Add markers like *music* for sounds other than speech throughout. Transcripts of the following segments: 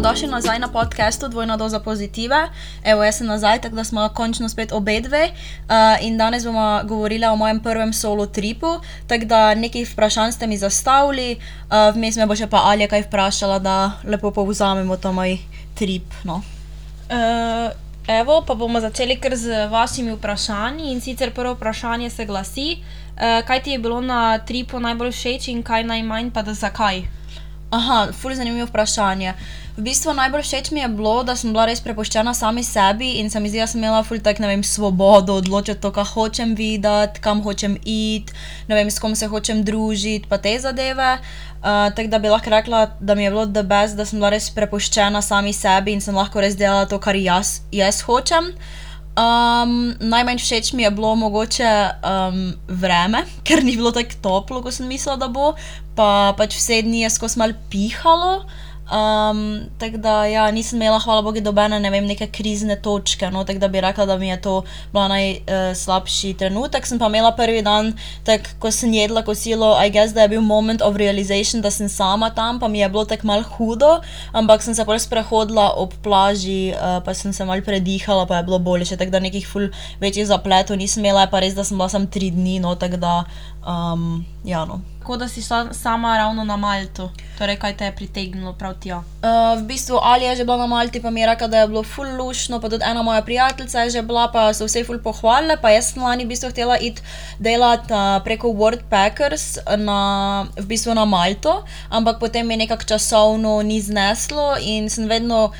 dobrodošli nazaj na podkastu Dvojna doza pozitive. Evo, jaz sem nazaj, tako da smo končno spet obe dve. Uh, in danes bomo govorili o mojem prvem solo tripu. Tako da nekaj vprašanj ste mi zastavili, uh, vmes me bo še pa Alja kaj vprašala, da lepo povzamemo to moj trip. No. Uh, evo, pa bomo začeli kar z vašimi vprašanji. In sicer prvo vprašanje se glasi, uh, kaj ti je bilo na tripu najbolj všeč in kaj najmanj, pa da zakaj. Aha, fully zanimivo vprašanje. V bistvu najbolj všeč mi je bilo, da sem bila res prepuščena sami sebi in se mi zdi, da sem imela fully tak, ne vem, svobodo odločiti to, kaj hočem videti, kam hočem iti, ne vem, s kom se hočem družiti, pa te zadeve. Uh, tako da bi lahko rekla, da mi je bilo the best, da sem bila res prepuščena sami sebi in sem lahko res delala to, kar jaz, jaz hočem. Um, najmanj všeč mi je bilo mogoče um, vreme, *laughs* ker ni bilo tako toplo, kot sem mislila, da bo, pa pač vse dni je skozi mal pihalo. Um, tako da ja, nisem imela, hvala Bogu, dobene ne vem, neke krizne točke. No, tako da bi rekla, da mi je to bil najslabši uh, trenutek. Sem pa imela prvi dan, tak, ko sem jedla kosilo, I guess, da je bil moment of realization, da sem sama tam, pa mi je bilo tako mal hudo, ampak sem se pač sprehodila ob plaži, uh, pa sem se mal predihala, pa je bilo bolje. Tako da nekih ful večjih zapletov nisem imela, pa res, da sem bila sam tri dni, no, tako da, um, ja, no tako da si šla sama ravno na Malto. Torej, kaj te je pritegnilo prav tja? Uh, v bistvu Ali je že bila na Malti, pa mi je rekla, da je bilo full lušno, pa tudi ena moja prijateljica je že bila, pa so vse full pohvalile. Pa jaz sem lani v bistvu htela iti delati uh, preko World Packers na, v bistvu na Malto, ampak potem mi nekako časovno ni zneslo in sem vedno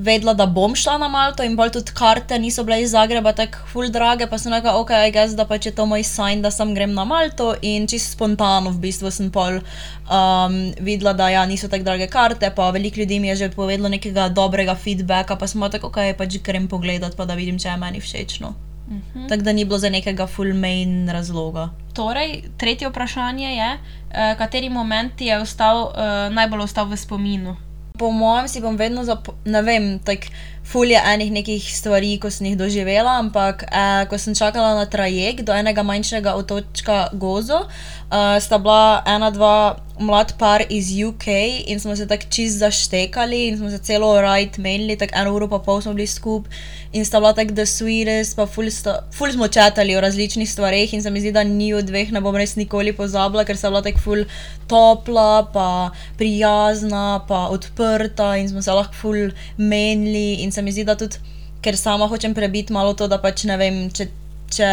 vedela, da bom šla na Malto, in bolj tudi karte niso bile iz Zagreba tako full drage, pa sem rekla, ok, gess, da pač je to moj sign, da sem grem na Malto in čisto spontano v bistvu sem pol um, videla, da ja, niso tako drage karte, pa veliko ljudi mi je že povedalo nekega dobrega feedbacka, pa sem rekla, ok, pač grem pogledat, pa da vidim, če je meni všečno. Uh mhm. -huh. Tako da ni bilo za nekega full main razloga. Torej, tretje vprašanje je, uh, kateri moment ti je ostal, uh, najbolj ostal v spominu? Po mojem si bom vedno zapomnila, ne vem, tako fulje enih nekih stvari, ko sem jih doživela, ampak eh, ko sem čakala na trajekt do enega manjšega otočka Gozo, eh, sta bila ena, dva mlad par iz UK in smo se tako čist zaštekali in smo se celo rajt menili, tako eno uro pa pol smo bili skupaj in sta bila tako the sweetest, pa ful, sta, ful smo četali o različnih stvareh in se mi zdi, da ni od dveh ne bom res nikoli pozabila, ker sta bila tako ful topla, pa prijazna, pa odprta in smo se lahko ful menili in se mi zdi, da tudi, ker sama hočem prebiti malo to, da pač ne vem, če. če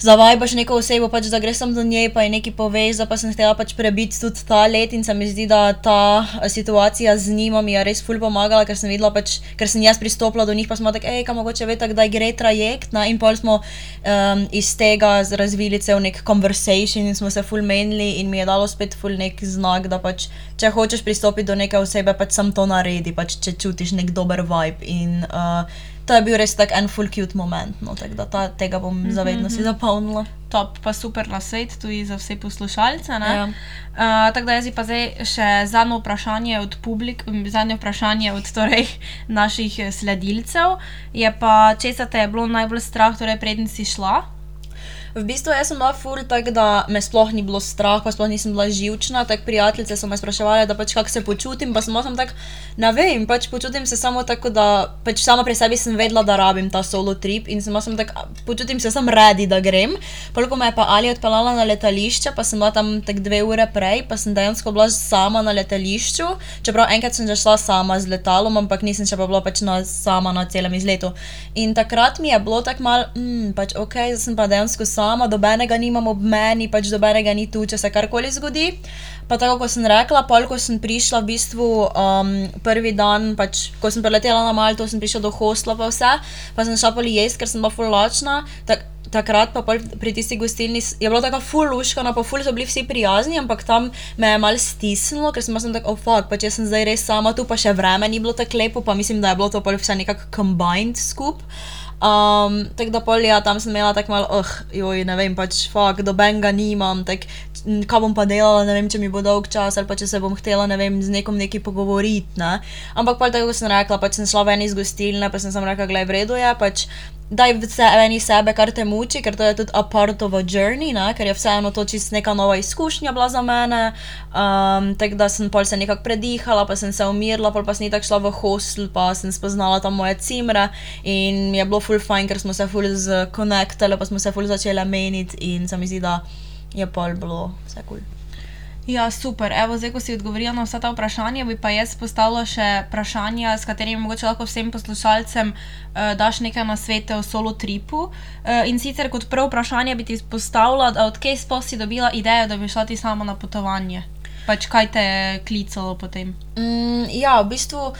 zavajbaš neko osebo, pač, da greš tam do nje, pa je nekaj poveš, pa sem htela pač prebiti tudi ta let in se mi zdi, da ta situacija z njima mi je res ful pomagala, ker sem videla, pač, ker sem jaz pristopila do njih, pa smo tako, hej, kam mogoče ve, da gre trajekt. Na, in pol smo um, iz tega razvili cel nek conversation in smo se ful menili in mi je dalo spet ful nek znak, da pač, če hočeš pristopiti do neke osebe, pač sam to naredi, pač, če čutiš nek dober vibe. In, uh, to je bil res tak en full cute moment, no, tako da ta, tega bom mm -hmm. zavedno si zapomnila. Top, pa super na svet, tudi za vse poslušalce. Ja. Uh, tako da jaz pa zdaj še zadnje vprašanje od publik, zadnje vprašanje od torej, naših sledilcev. Je pa, če se te je bilo najbolj strah, torej prednji si šla? V bistvu jaz sem bila ful, tako da me sploh ni bilo strah, pa sploh nisem bila živčna. Tako prijateljice so me spraševali, da pač kako se počutim, pa sem bila tako, ne vem, pač počutim se samo tako, da pač sama pri sebi sem vedela, da rabim ta solo trip in sem bila tako, počutim se sem redi, da grem. Poliko me je pa Ali odpeljala na letališče, pa sem bila tam tako dve ure prej, pa sem dejansko bila sama na letališču. Čeprav enkrat sem že šla sama z letalom, ampak nisem še pa bila pač na, sama na celem izletu. In takrat mi je bilo tako mal, mm, pač ok, sem pa dejansko sama sama, dobenega nimam ob meni, pač dobenega ni tu, če se karkoli zgodi. Pa tako kot sem rekla, pol, ko sem prišla v bistvu um, prvi dan, pač, ko sem preletela na Malto, sem prišla do hostla, pa vse, pa sem šla poli jesti, ker sem bila fullačna. Tak, takrat pa pri tisti gostilni je bila tako fulluškana, pa ful so bili vsi prijazni, ampak tam me je mal stisnilo, ker sem bila tako, oh fuck, pa če sem zdaj res sama tu, pa še vreme ni bilo tako lepo, pa mislim, da je bilo to pol vse nekako combined skup. Um, tako da pol, ja, tam sem imela tako malo, oh, joj, ne vem, pač fuk, doben ga nimam, tako kaj bom pa delala, ne vem, če mi bo dolg čas ali pa če se bom htela, ne vem, z nekom nekaj pogovoriti. Ne? Ampak pa tako sem rekla, pač sem šla ven iz gostilne, pa sem, sem rekla, gledaj, v redu je, pač daj meni sebe, kar te muči, ker to je tudi a part of a journey, ne, ker je vseeno to čisto neka nova izkušnja bila za mene. Um, tako da sem pol se nekako predihala, pa sem se umirila, pol pa sem tako šla v hostel, pa sem spoznala tam moje cimre in mi je bilo full fine, ker smo se full zkonektali, pa smo se full začeli meniti in se mi zdi, da je pol bilo vse kul. Cool. Ja, super. Evo, zdaj, ko si odgovorila na vsa ta vprašanja, bi pa jaz postavila še vprašanja, s katerimi mogoče lahko vsem poslušalcem uh, daš nekaj na svete o solo tripu. Uh, in sicer kot prvo vprašanje bi ti postavila, odkje sploh si dobila idejo, da bi šla ti sama na potovanje? Pač kaj te je klicalo potem? Mm, ja, v bistvu.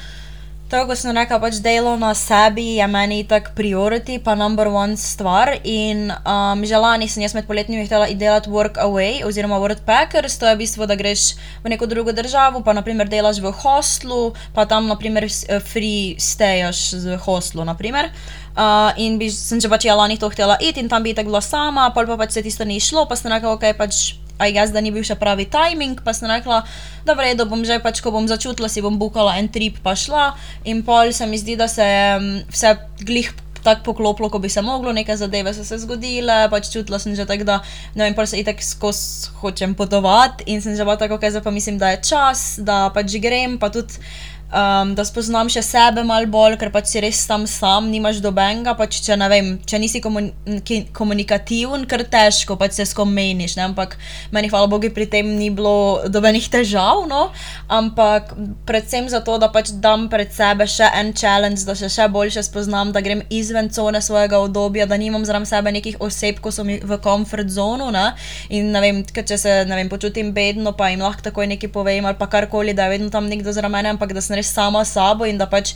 Tako kot sem rekla, pač delo na sebi je meni tako priority, pa number one stvar. In um, že lani sem jaz med poletnimi htela delati work away oziroma work packers, to je v bistvu, da greš v neko drugo državo, pa naprimer delaš v hostlu, pa tam naprimer free stayaš z hostlu. Naprimer. Uh, in bi, sem že pač ja lani to htela iti in tam bi tako bila sama, pa pa pač se tisto ni šlo, pa sem rekla, ok, pač aj jaz, da ni bil še pravi timing, pa sem rekla, da v redu bom že pač, ko bom začutila, si bom bukala en trip pa šla. In pol se mi zdi, da se je vse glih tako poklopilo, kot bi se moglo, neke zadeve so se zgodile, pač čutila sem že tako, da ne vem, pa se itek skozi hočem potovati in sem že pa tako, okay, zdaj pa mislim, da je čas, da pač grem, pa tudi um, da spoznam še sebe malo bolj, ker pač si res tam sam, nimaš dobenga. Pač, če, vem, če nisi komunikativen, ker težko pač se skomeniš. Ampak meni, hvala Bogu, pri tem ni bilo dobenih težav. No? Ampak predvsem zato, da pač dam pred sebe še en challenge, da se še bolje spoznam, da grem izven cone svojega obdobja, da nimam zraven sebe nekih oseb, ko so mi v comfort zonu. Ne? In ne vem, če se vem, počutim bedno, pa jim lahko takoj nekaj povem ali pa karkoli, da je vedno tam nekdo zraven ampak da sem res sama s sabo in da pač,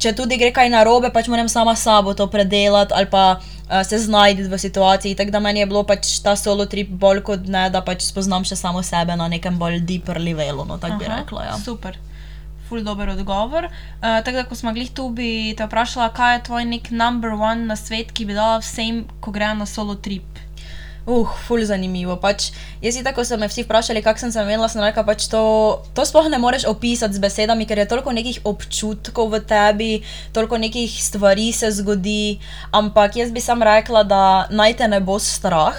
če tudi gre kaj narobe, pač moram sama sabo to predelati ali pa uh, se znajti v situaciji. Tako da meni je bilo pač ta solo trip bolj kot ne, da pač spoznam še samo sebe na nekem bolj deeper levelu. No, tako bi rekla. Ja. Super. Ful dober odgovor. Uh, tako da, ko smo glih tu, bi te vprašala, kaj je tvoj nek number one na svet, ki bi dala vsem, ko gre na solo trip. Uh, ful zanimivo. Pač, jaz si tako so me vsi vprašali, kako sem se imela, sem rekla, pač to, to sploh ne moreš opisati z besedami, ker je toliko nekih občutkov v tebi, toliko nekih stvari se zgodi. Ampak jaz bi sam rekla, da naj te ne bo strah.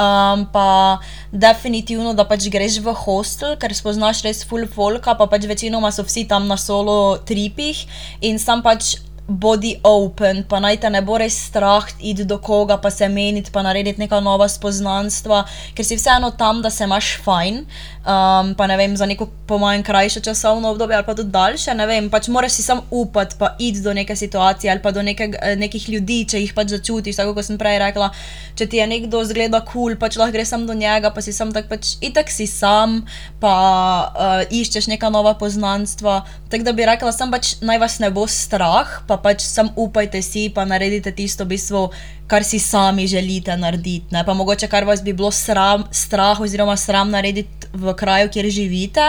Um, pa definitivno, da pač greš v hostel, ker spoznaš res full folk, pa pač večinoma so vsi tam na solo tripih in sam pač bodi open, pa naj te ne bo res strah iti do koga, pa se meniti, pa narediti neka nova spoznanstva, ker si vseeno tam, da se imaš fajn. Um, pa ne vem, za neko po mojem krajše časovno obdobje ali pa tudi daljše, ne vem, pač moraš si sam upati, pa iti do neke situacije ali pa do neke, nekih ljudi, če jih pač začutiš. Tako kot sem prej rekla, če ti je nekdo zgleda kul, cool, pač lahko greš sam do njega, pa si sam tak pač itak si sam, pa uh, iščeš neka nova poznanstva. Tako da bi rekla, sam pač naj vas ne bo strah, pa pač sam upajte si, pa naredite tisto bistvo kar si sami želite narediti. Ne? Pa mogoče kar vas bi bilo sram, strah oziroma sram narediti v kraju, kjer živite.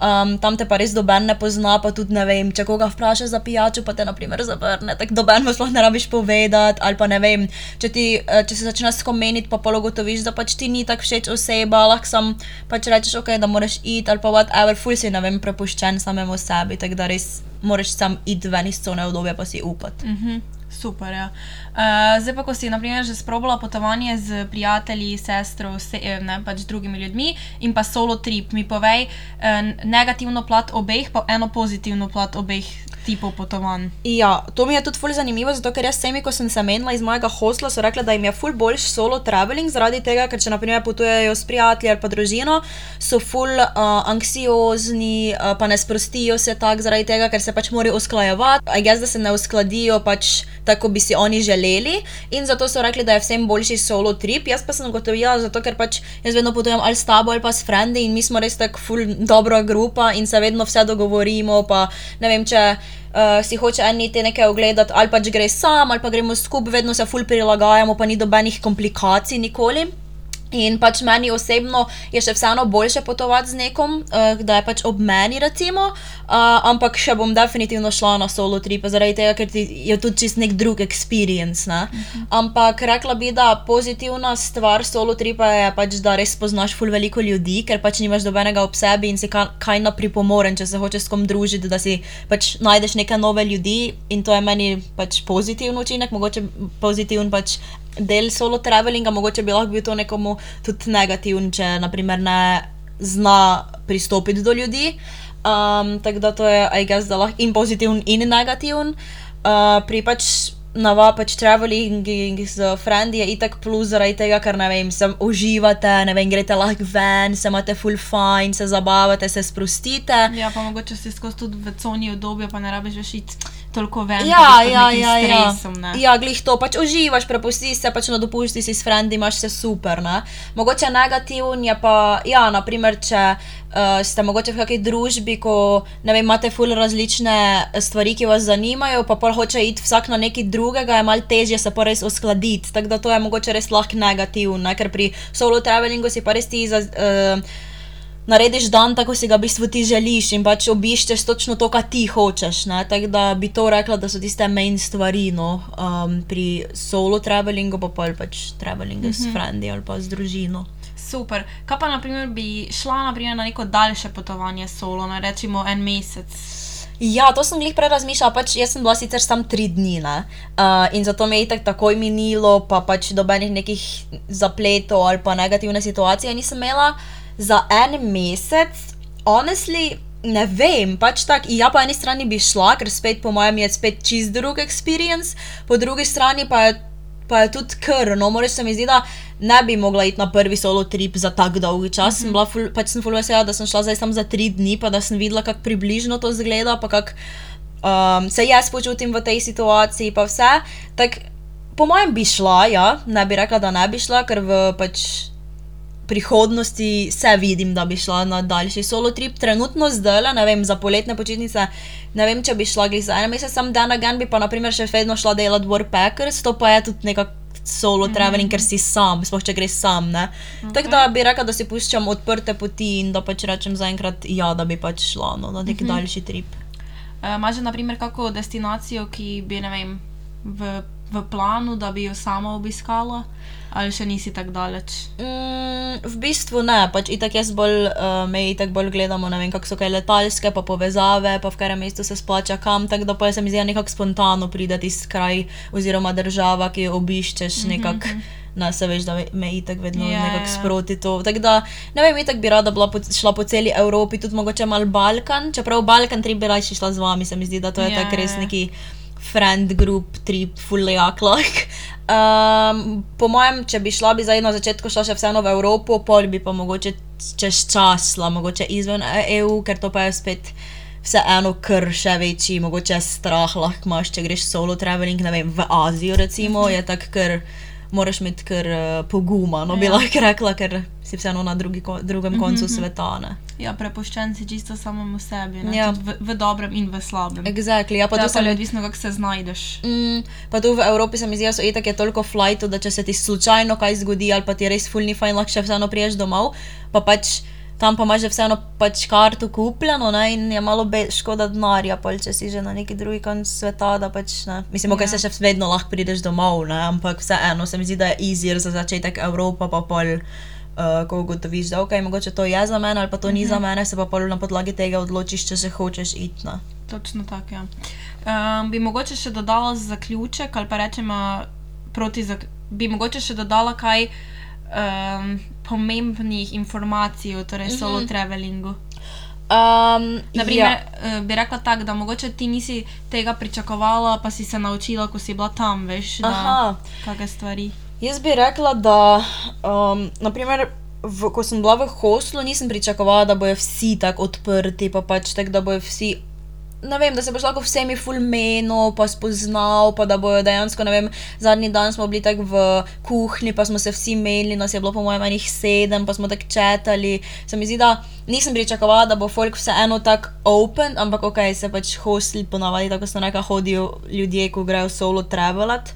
Um, tam te pa res doben ne pozna, pa tudi ne vem, če koga vprašaš za pijačo, pa te naprimer zavrne. Tako doben vas sploh ne rabiš povedati. Ali pa ne vem, če, ti, eh, če se začneš skomeniti, pa pologotoviš, da pač ti ni tako všeč oseba, lahko sam pač rečeš, okay, da moraš iti ali pa whatever, ful si ne vem, prepuščen samemu sebi. Tako da res moraš sam iti ven iz cone obdobja, pa si upati. Mm -hmm. Super. Ja. Uh, zdaj pa, ko si naprimer, že sprobala potovanje z prijatelji, sestro, vse, eh, ne, pač drugimi ljudmi in pa solo trip, mi povej uh, negativno plat obeh, pa eno pozitivno plat obeh tipov potovanj. Ja, to mi je tudi fully zanimivo, zato ker jaz sami, ko sem se menila iz mojega hostla, so rekla, da jim je full boljš solo traveling, zaradi tega, ker če naprimer potujejo s prijatelji ali pa družino, so full uh, anksiozni, uh, pa ne sprostijo se tako zaradi tega, ker se pač morajo usklajevati, a jaz da se ne uskladijo pač tako, bi si oni želeli. In zato so rekli, da je vsem boljši solo trip. Jaz pa sem ugotovila, zato ker pač jaz vedno potujem ali s tabo ali pa s frendi in mi smo res tako full dobra grupa in se vedno vse dogovorimo. Pa ne vem, če uh, si hoče en iti nekaj ogledati, ali pač gre sam, ali pa gremo skupaj, vedno se ful prilagajamo, pa ni dobenih komplikacij nikoli. In pač meni osebno je še vseeno boljše potovati z nekom, uh, da je pač ob meni, recimo, uh, ampak še bom definitivno šla na solo trip, zaradi tega, ker je tudi čist nek drug experience. Ne? Uh -huh. Ampak rekla bi, da pozitivna stvar solo tripa je pač, da res poznaš ful veliko ljudi, ker pač nimaš dobenega ob sebi in si ka, kaj na pripomoren, če se hočeš s kom družiti, da si pač najdeš neke nove ljudi in to je meni pač pozitiven učinek, mogoče pozitiven pač del solo travelinga, mogoče bi lahko bil to nekomu tudi negativen, če naprimer ne zna pristopiti do ljudi. Um, tako da to je, aj gess, da lahko in pozitiven, in negativen. Uh, pri pač nava pač traveling z frendi je itak plus zaradi tega, ker ne vem, se uživate, ne vem, greste lahko ven, se imate full fine, se zabavate, se sprostite. Ja, pa mogoče si skozi tudi v coni obdobja, pa ne rabiš več iti toliko ven. Ja, ja, ja, ja. Ja, glih to pač uživaš, prepustiš se pač na dopusti si s frendi, imaš se super, ne. Mogoče negativen je pa, ja, naprimer, če uh, ste mogoče v kakšni družbi, ko, ne vem, imate ful različne stvari, ki vas zanimajo, pa pol hoče iti vsak na nekaj drugega, je mal težje se pa res uskladiti, tako da to je mogoče res lahko negativno, ne, ker pri solo travelingu si pa res ti za... Uh, narediš dan, tako si ga v bistvu ti želiš in pač obiščeš točno to, kar ti hočeš. Tako da bi to rekla, da so tiste main stvari no, um, pri solo travelingu, pa pač travelingu mm -hmm. s frendi mhm. ali pa z družino. Super. Kaj pa naprimer, bi šla naprimer, na neko daljše potovanje solo, na recimo en mesec? Ja, to sem jih prej razmišljala. Pač jaz sem bila sicer samo tri dni uh, in zato mi je tako takoj minilo, pa pač dobenih nekih zapletov ali pa negativne situacije nisem imela. Uh, za en mesec, honestly, ne vem, pač tako. Ja, po eni strani bi šla, ker spet po mojem je spet čist drug experience, po drugi strani pa je, pa je tudi kr. No, moraš se mi zdi, da ne bi mogla iti na prvi solo trip za tako dolg čas. Mm -hmm. ful, pač sem full vesela, da sem šla zdaj samo za tri dni, pa da sem videla, kako približno to zgleda, pa kako um, se jaz počutim v tej situaciji, pa vse. Tak, po mojem bi šla, ja, ne bi rekla, da ne bi šla, ker v pač prihodnosti se vidim, da bi šla na daljši solo trip. Trenutno zdaj, ne vem, za poletne počitnice, ne vem, če bi šla gre za en mesec, sem dan again, bi pa naprimer še vedno šla delati Warpackers, to pa je tudi nekako solo mm -hmm. traveling, ker si sam, sploh če greš sam. Okay. Tako da bi rekla, da si puščam odprte poti in da pač rečem zaenkrat ja, da bi pač šla no, na nek mm -hmm. daljši trip. Imaš uh, že naprimer kako destinacijo, ki bi, ne vem, v, v planu, da bi jo sama obiskala? Ali še nisi tako daleč? Mm, v bistvu ne, pač itak jaz bolj, uh, me itak bolj gledamo, ne vem, kako so kaj letalske, pa povezave, pa v katerem mestu se splača kam, tako da pa se mi zdi nekako spontano prideti iz kraj oziroma država, ki jo obiščeš mhm, nekako. Mm -hmm. Na se veš, da me itak vedno yeah, ja, nekako. Ja. sproti to. Tako da, ne vem, itak bi rada bila po, šla po celi Evropi, tudi mogoče mal Balkan, čeprav Balkan tri bi raje šla z vami, se mi zdi, da to je yeah, tako res yeah. Friend group trip, fully aklak. Um, po mojem, če bi šla, bi zdaj na začetku šla še vseeno v Evropo, pol bi pa mogoče čez čas šla, mogoče izven EU, ker to pa je spet vseeno kar še večji, mogoče strah lahko imaš, če greš solo traveling, ne vem, v Azijo recimo, je tako kar moraš imeti kar uh, poguma. No, bi ja. lahko rekla, ker si vseeno na drugi, drugem mm -hmm. koncu sveta. Ne. Ja, prepuščen si čisto samemu sebi, ja. v, v dobrem in v slabem. Exactly. Ja, pa to je odvisno, kako se znajdeš. Mm, pa tu v Evropi se mi zdi, da so itak je toliko flightov, da če se ti slučajno kaj zgodi ali pa ti res fulni fajn, lahko še vseeno priješ domov. Pa pač tam pa imaš že vseeno pač karto kupljeno ne, in je malo škoda denarja, če si že na neki drugi koncu sveta. Pač, Mislim, da ja. se še vedno lahko prideš domov, ne, ampak vseeno se mi zdi, da je easier za začetek Evropa, pa pol. Uh, ko ugotoviš, da okay, mogoče to je za mene ali pa to ni uh -huh. za mhm. mene, se pa pol na podlagi tega odločiš, če se hočeš iti. Ne. Točno tako. Ja. Um, bi mogoče še dodala zaključek ali pa rečemo proti, bi mogoče še dodala kaj um, pomembnih informacij o torej solo mm -hmm. travelingu. Um, Naprimer, ja. uh, bi rekla tako, da mogoče ti nisi tega pričakovala, pa si se naučila, ko si bila tam, veš, da kakšne stvari. Jaz bi rekla, da um, naprimer, v, ko sem bila v hostlu, nisem pričakovala, da bojo vsi tako odprti, pa pač tako, da bojo vsi ne vem, da se boš lahko vsemi fulmeno, pa spoznal, pa da bojo dejansko, ne vem, zadnji dan smo bili tako v kuhinji, pa smo se vsi imeli, nas je bilo po mojem enih sedem, pa smo tako četali. Se mi zdi, da nisem pričakovala, da bo folk vseeno tako open, ampak ok, se pač hostli ponavadi, tako so neka hodijo ljudje, ko grejo solo travelat.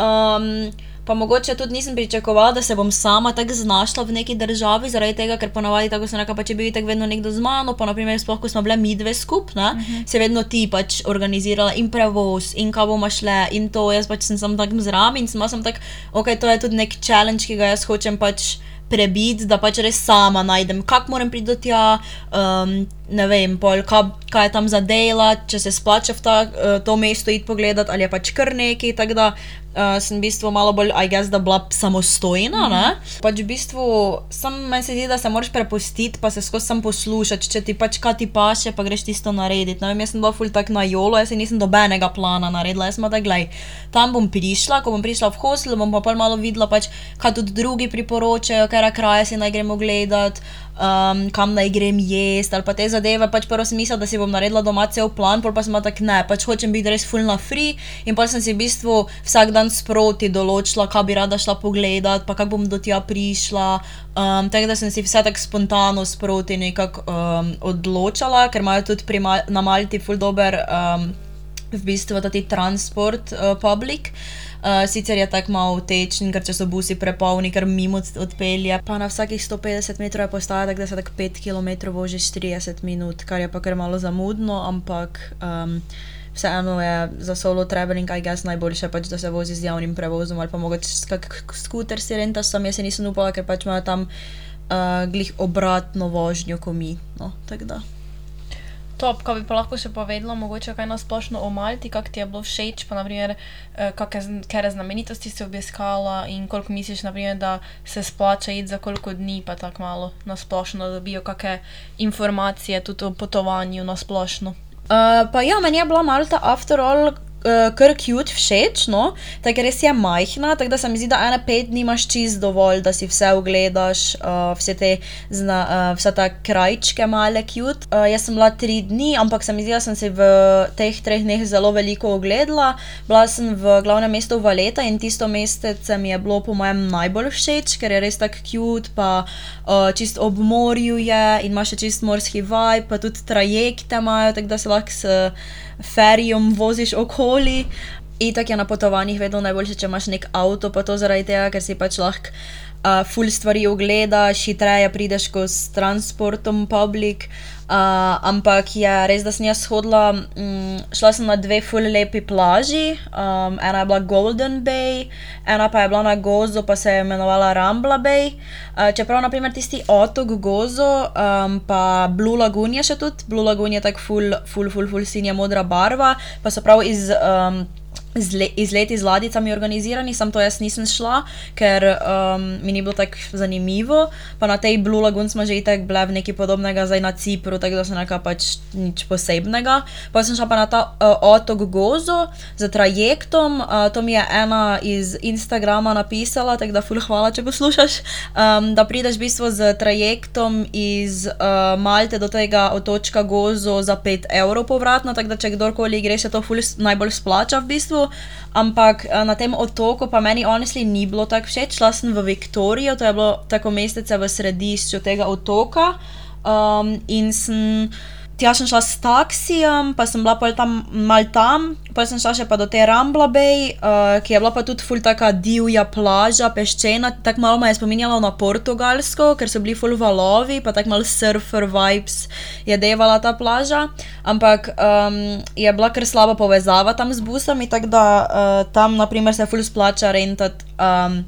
Um, pa mogoče tudi nisem pričakovala, da se bom sama tako znašla v neki državi, zaradi tega, ker ponavadi tako sem rekla, pa če bi tako vedno nekdo z mano, pa naprimer sploh, ko smo bile mi dve skupne, uh -huh. se vedno ti pač organizirala in prevoz in kam bomo šle in to, jaz pač sem tako zraven in sem tako, ok, to je tudi nek challenge, ki ga jaz hočem pač prebiti, da pač res sama najdem, kako moram priti do tja, um, ne vem, pol, kaj, kaj je tam za dela, če se splača v ta, uh, to mesto iti pogledat ali je pač kar nekaj, tako da uh, sem v bistvu malo bolj, I guess, da bila samostojna. Mm -hmm. Pač v bistvu sem meni se zdi, da se moraš prepustiti, pa se skozi sam poslušati, če ti pač kaj ti paše, pa greš tisto narediti. Ne vem, jaz sem bila ful tak na jolo, jaz nisem dobenega plana naredila, jaz sem da gledaj, tam bom prišla, ko bom prišla v hostel, bom pa malo videla, pač, kaj tudi drugi priporočajo, ker kraje si naj gremo gledati um, kam naj grem jesti ali pa te zadeve. Pač prvo sem mislila, da si bom naredila doma cel plan, pa sem tako ne, pač hočem biti res full free in pa sem si v bistvu vsak dan sproti določila, kaj bi rada šla pogledat, pa kako bom do tja prišla. Um, tako da sem si vse tako spontano sproti nekako um, odločala, ker imajo tudi Mal na Malti full dober. Um, V bistvu ta transport, uh, public. Uh, sicer je tako malo tečen, ker če so busi prepolni, ker mimo odpelje. Pa na vsakih 150 metrov je postaja, da se tako 5 km voziš 30 minut, kar je pa kar malo zamudno, ampak um, vseeno je za solo traveling, kaj jaz najboljše, pač, da se vozi z javnim prevozom ali pa mogoče kakšnim skuter si renta, sam jaz nisem upala, ker pač imajo tam uh, glih obratno vožnjo, ko mi. No, Top, kaj bi pa lahko še povedala, mogoče kaj na splošno o Malti, kak ti je bilo všeč, pa naprimer, eh, kakšne znamenitosti si obiskala in koliko misliš, naprimer, da se splača iti za koliko dni, pa tako malo na splošno, da dobijo kakšne informacije tudi o potovanju na splošno. Uh, pa ja, meni je bila Malta, after all, uh, kar cute všeč, no, tako res je majhna, tako da se mi zdi, da ena pet dni imaš čist dovolj, da si vse ogledaš, uh, vse te zna, uh, vse ta krajčke male cute. Uh, jaz sem bila tri dni, ampak se mi zdi, da sem si v teh treh dneh zelo veliko ogledala. Bila sem v glavnem mestu Valeta in tisto mestece mi je bilo po mojem najbolj všeč, ker je res tako cute, pa uh, čist ob morju je in ima še čist morski vibe, pa tudi trajekte imajo, tako da se lahko s ferijom voziš okoli. In tako je na potovanjih vedno najboljše, če imaš nek avto, pa to zaradi tega, ker si pač lahko uh, full stvari ogledaš, hitreje prideš kot s transportom public. Uh, ampak je res, da sem jaz hodila, um, šla sem na dve full lepi plaži, um, ena je bila Golden Bay, ena pa je bila na Gozo, pa se je imenovala Rambla Bay. Uh, čeprav, naprimer, tisti otok Gozo, um, pa Blue Lagoon je še tudi, Blue Lagoon je tako full, full, full, full sinja modra barva, pa so prav iz. Um, izleti z ladicami organizirani, sem to jaz nisem šla, ker um, mi ni bilo tako zanimivo. Pa na tej Blue Lagoon smo že itek bile v nekaj podobnega, zdaj na Cipru, tako da se nekaj pač nič posebnega. Pa sem šla pa na ta uh, otok Gozo z trajektom, uh, to mi je ena iz Instagrama napisala, tako da ful hvala, če poslušaš, um, da prideš v bistvu z trajektom iz uh, Malte do tega otočka Gozo za 5 evrov povratno, tako da če kdorkoli gre, se to ful najbolj splača v bistvu ampak eh, na tem otoku pa meni honestly ni bilo tako všeč. Šla sem v Viktorijo, to je bilo tako mestece v središču tega otoka um, in sem. Tja sem šla s taksijem, pa sem bila tam mal tam, pa sem šla še pa do te Rambla Bay, uh, ki je bila pa tudi ful taka divja plaža, peščena, tako malo me je spominjala na Portugalsko, ker so bili ful valovi, pa tako malo surfer vibes je devala ta plaža, ampak um, je bila kar slaba povezava tam z busami, tako da uh, tam naprimer se ful splača rentati. Um,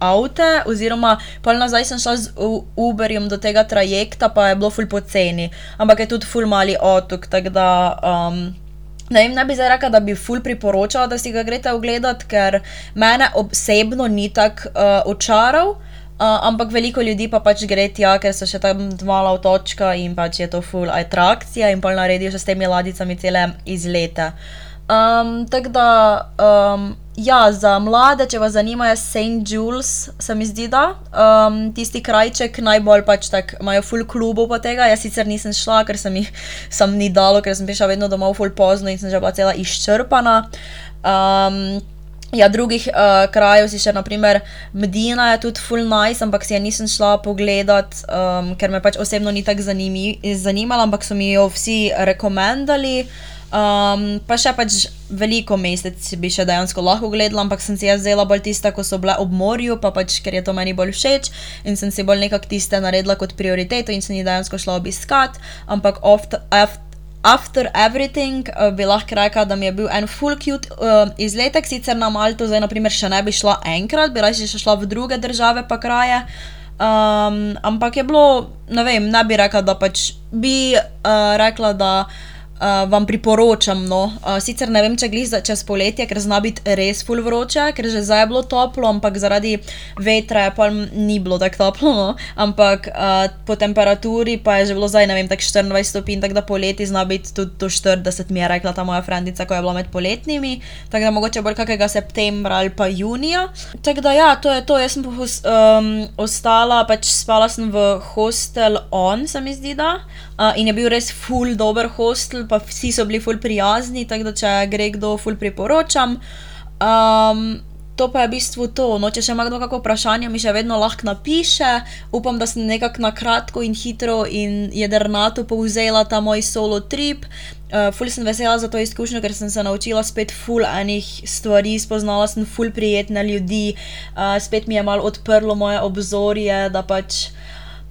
avte, oziroma pol nazaj sem šla z Uberjem do tega trajekta, pa je bilo ful poceni, ampak je tudi ful mali otok, tako da. Um, Ne, vem, ne bi zdaj rekla, da bi ful priporočala, da si ga greste ogledat, ker mene osebno ni tako uh, očaral, uh, ampak veliko ljudi pa pač gre tja, ker so še tam mala otočka in pač je to ful atrakcija in pa naredijo še s temi ladicami cele izlete. Um, tako da. Um, Ja, za mlade, če vas zanima, je St. Jules, se mi zdi, da um, tisti krajček najbolj pač tako imajo full klubov po tega. Jaz sicer nisem šla, ker sem jih sam ni dalo, ker sem prišla vedno domov full pozno in sem že bila cela izčrpana. Um, Ja, drugih uh, krajev si še, naprimer, Medina je tudi full nice, ampak si je nisem šla pogledat, um, ker me pač osebno ni tako zanimala, ampak so mi jo vsi rekomendali. Um, pa še pač veliko mesec bi še dejansko lahko gledala, ampak sem si jaz vzela bolj tiste, ko so bile ob morju, pa pač ker je to meni bolj všeč in sem si bolj nekako tiste naredila kot prioriteto in sem jih dejansko šla obiskat. Ampak after, after everything uh, bi lahko rekla, da mi je bil en full cute uh, izletek, sicer na Malto, zdaj naprimer še ne bi šla enkrat, bi raje še šla v druge države pa kraje. Um, ampak je bilo, ne vem, ne bi rekla, da pač bi uh, rekla, da uh, vam priporočam. No. Uh, sicer ne vem, če glej za čez poletje, ker zna biti res full vroče, ker že zdaj je bilo toplo, ampak zaradi vetra je pa ni bilo tako toplo. No. Ampak uh, po temperaturi pa je že bilo zdaj, ne vem, tako 24 stopinj, tako da poleti zna biti tudi do 40, mi je rekla ta moja frendica, ko je bila med poletnimi. Tako da mogoče bolj kakega septembra ali pa junija. Tako da ja, to je to. Jaz sem um, ostala, pač spala sem v hostel on, se mi zdi, da. Uh, in je bil res full dober hostel, pa vsi so bili full prijazni, tako da če gre kdo, full priporočam. Um, to pa je v bistvu to. No, če še ima kdo kakšno vprašanje, mi še vedno lahko napiše. Upam, da sem nekako na kratko in hitro in jedrnato povzela ta moj solo trip. Uh, ful sem vesela za to izkušnjo, ker sem se naučila spet ful enih stvari, spoznala sem ful prijetne ljudi, uh, spet mi je malo odprlo moje obzorje, da pač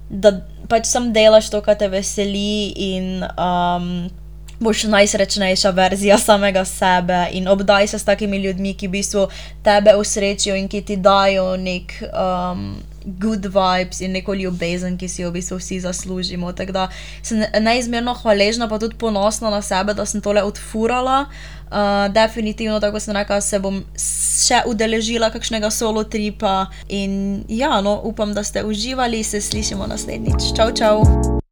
da pač sam delaš to, kar te veseli, in um, boš najsrečnejša verzija samega sebe. In obdaj se s takimi ljudmi, ki v bistvu tebe usrečijo in ki ti dajo nek. Um, Good vibes in neko ljubezen, ki si jo v bistvu vsi zaslužimo. Tako da sem neizmerno hvaležna, pa tudi ponosna na sebe, da sem tole odfurala. Uh, definitivno, tako sem rekla, se bom še udeležila kakšnega solo tripa. In ja, no, upam, da ste uživali, se slišimo naslednjič. Čau, čau!